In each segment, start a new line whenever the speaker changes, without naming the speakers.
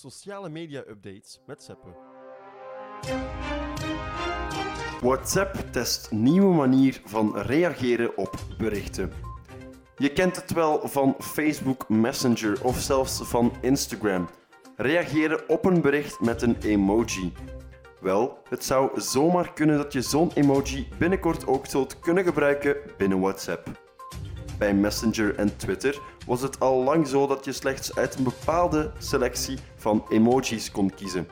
sociale media updates met. WhatsApp test nieuwe manier van reageren op berichten. Je kent het wel van Facebook Messenger of zelfs van Instagram. Reageren op een bericht met een emoji. Wel, het zou zomaar kunnen dat je zo'n emoji binnenkort ook zult kunnen gebruiken binnen WhatsApp. Bij Messenger en Twitter was het al lang zo dat je slechts uit een bepaalde selectie van emojis kon kiezen.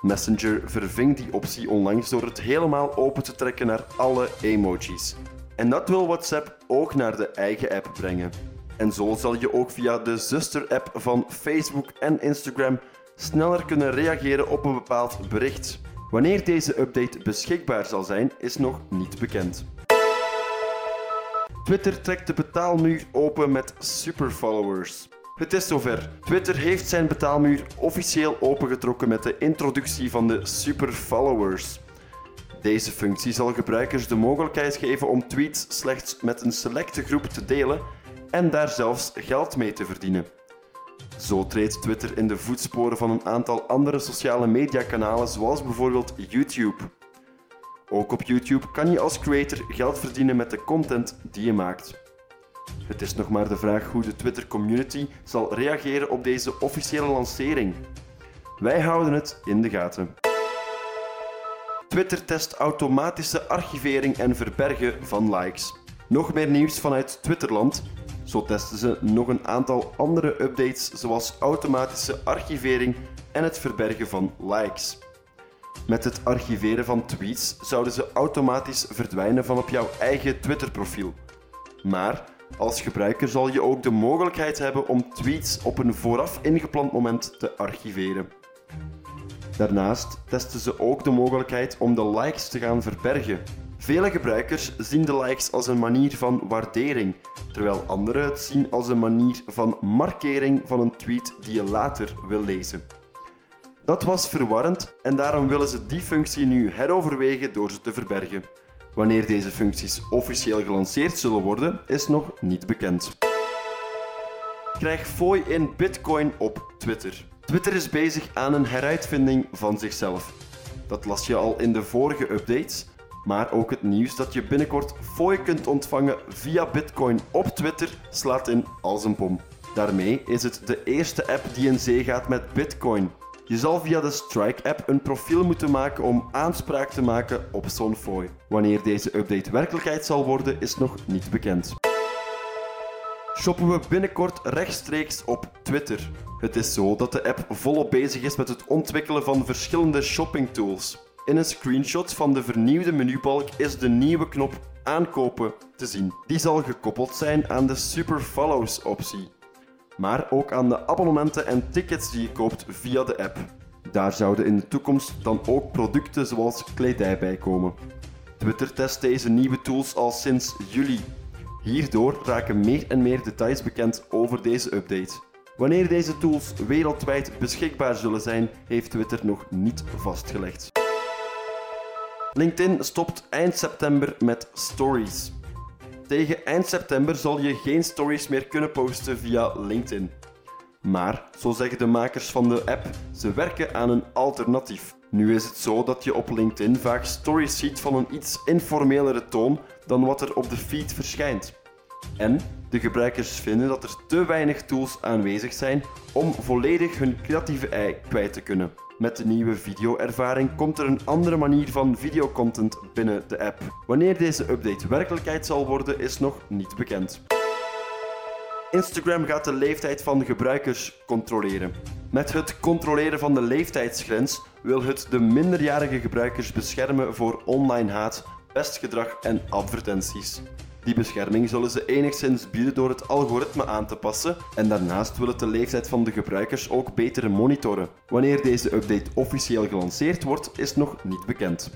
Messenger verving die optie onlangs door het helemaal open te trekken naar alle emojis. En dat wil WhatsApp ook naar de eigen app brengen. En zo zal je ook via de zuster-app van Facebook en Instagram sneller kunnen reageren op een bepaald bericht. Wanneer deze update beschikbaar zal zijn, is nog niet bekend. Twitter trekt de betaalmuur open met superfollowers. Het is zover. Twitter heeft zijn betaalmuur officieel opengetrokken met de introductie van de superfollowers. Deze functie zal gebruikers de mogelijkheid geven om tweets slechts met een selecte groep te delen en daar zelfs geld mee te verdienen. Zo treedt Twitter in de voetsporen van een aantal andere sociale mediakanalen zoals bijvoorbeeld YouTube. Ook op YouTube kan je als creator geld verdienen met de content die je maakt. Het is nog maar de vraag hoe de Twitter-community zal reageren op deze officiële lancering. Wij houden het in de gaten. Twitter test automatische archivering en verbergen van likes. Nog meer nieuws vanuit Twitterland. Zo testen ze nog een aantal andere updates zoals automatische archivering en het verbergen van likes. Met het archiveren van tweets zouden ze automatisch verdwijnen van op jouw eigen Twitter-profiel. Maar als gebruiker zal je ook de mogelijkheid hebben om tweets op een vooraf ingepland moment te archiveren. Daarnaast testen ze ook de mogelijkheid om de likes te gaan verbergen. Vele gebruikers zien de likes als een manier van waardering, terwijl anderen het zien als een manier van markering van een tweet die je later wil lezen. Dat was verwarrend en daarom willen ze die functie nu heroverwegen door ze te verbergen. Wanneer deze functies officieel gelanceerd zullen worden, is nog niet bekend. Krijg fooi in Bitcoin op Twitter. Twitter is bezig aan een heruitvinding van zichzelf. Dat las je al in de vorige updates, maar ook het nieuws dat je binnenkort fooi kunt ontvangen via Bitcoin op Twitter slaat in als een bom. Daarmee is het de eerste app die in zee gaat met Bitcoin. Je zal via de Strike-app een profiel moeten maken om aanspraak te maken op zo'n. Wanneer deze update werkelijkheid zal worden, is nog niet bekend. Shoppen we binnenkort rechtstreeks op Twitter. Het is zo dat de app volop bezig is met het ontwikkelen van verschillende shoppingtools. In een screenshot van de vernieuwde menubalk is de nieuwe knop aankopen te zien. Die zal gekoppeld zijn aan de Super Follows optie maar ook aan de abonnementen en tickets die je koopt via de app. Daar zouden in de toekomst dan ook producten zoals kledij bij komen. Twitter test deze nieuwe tools al sinds juli. Hierdoor raken meer en meer details bekend over deze update. Wanneer deze tools wereldwijd beschikbaar zullen zijn, heeft Twitter nog niet vastgelegd. LinkedIn stopt eind september met stories. Tegen eind september zal je geen stories meer kunnen posten via LinkedIn. Maar, zo zeggen de makers van de app, ze werken aan een alternatief. Nu is het zo dat je op LinkedIn vaak stories ziet van een iets informelere toon dan wat er op de feed verschijnt. En de gebruikers vinden dat er te weinig tools aanwezig zijn om volledig hun creatieve ei kwijt te kunnen. Met de nieuwe video-ervaring komt er een andere manier van videocontent binnen de app. Wanneer deze update werkelijkheid zal worden, is nog niet bekend. Instagram gaat de leeftijd van gebruikers controleren. Met het controleren van de leeftijdsgrens wil het de minderjarige gebruikers beschermen voor online haat, pestgedrag en advertenties. Die bescherming zullen ze enigszins bieden door het algoritme aan te passen en daarnaast wil het de leeftijd van de gebruikers ook beter monitoren. Wanneer deze update officieel gelanceerd wordt, is nog niet bekend.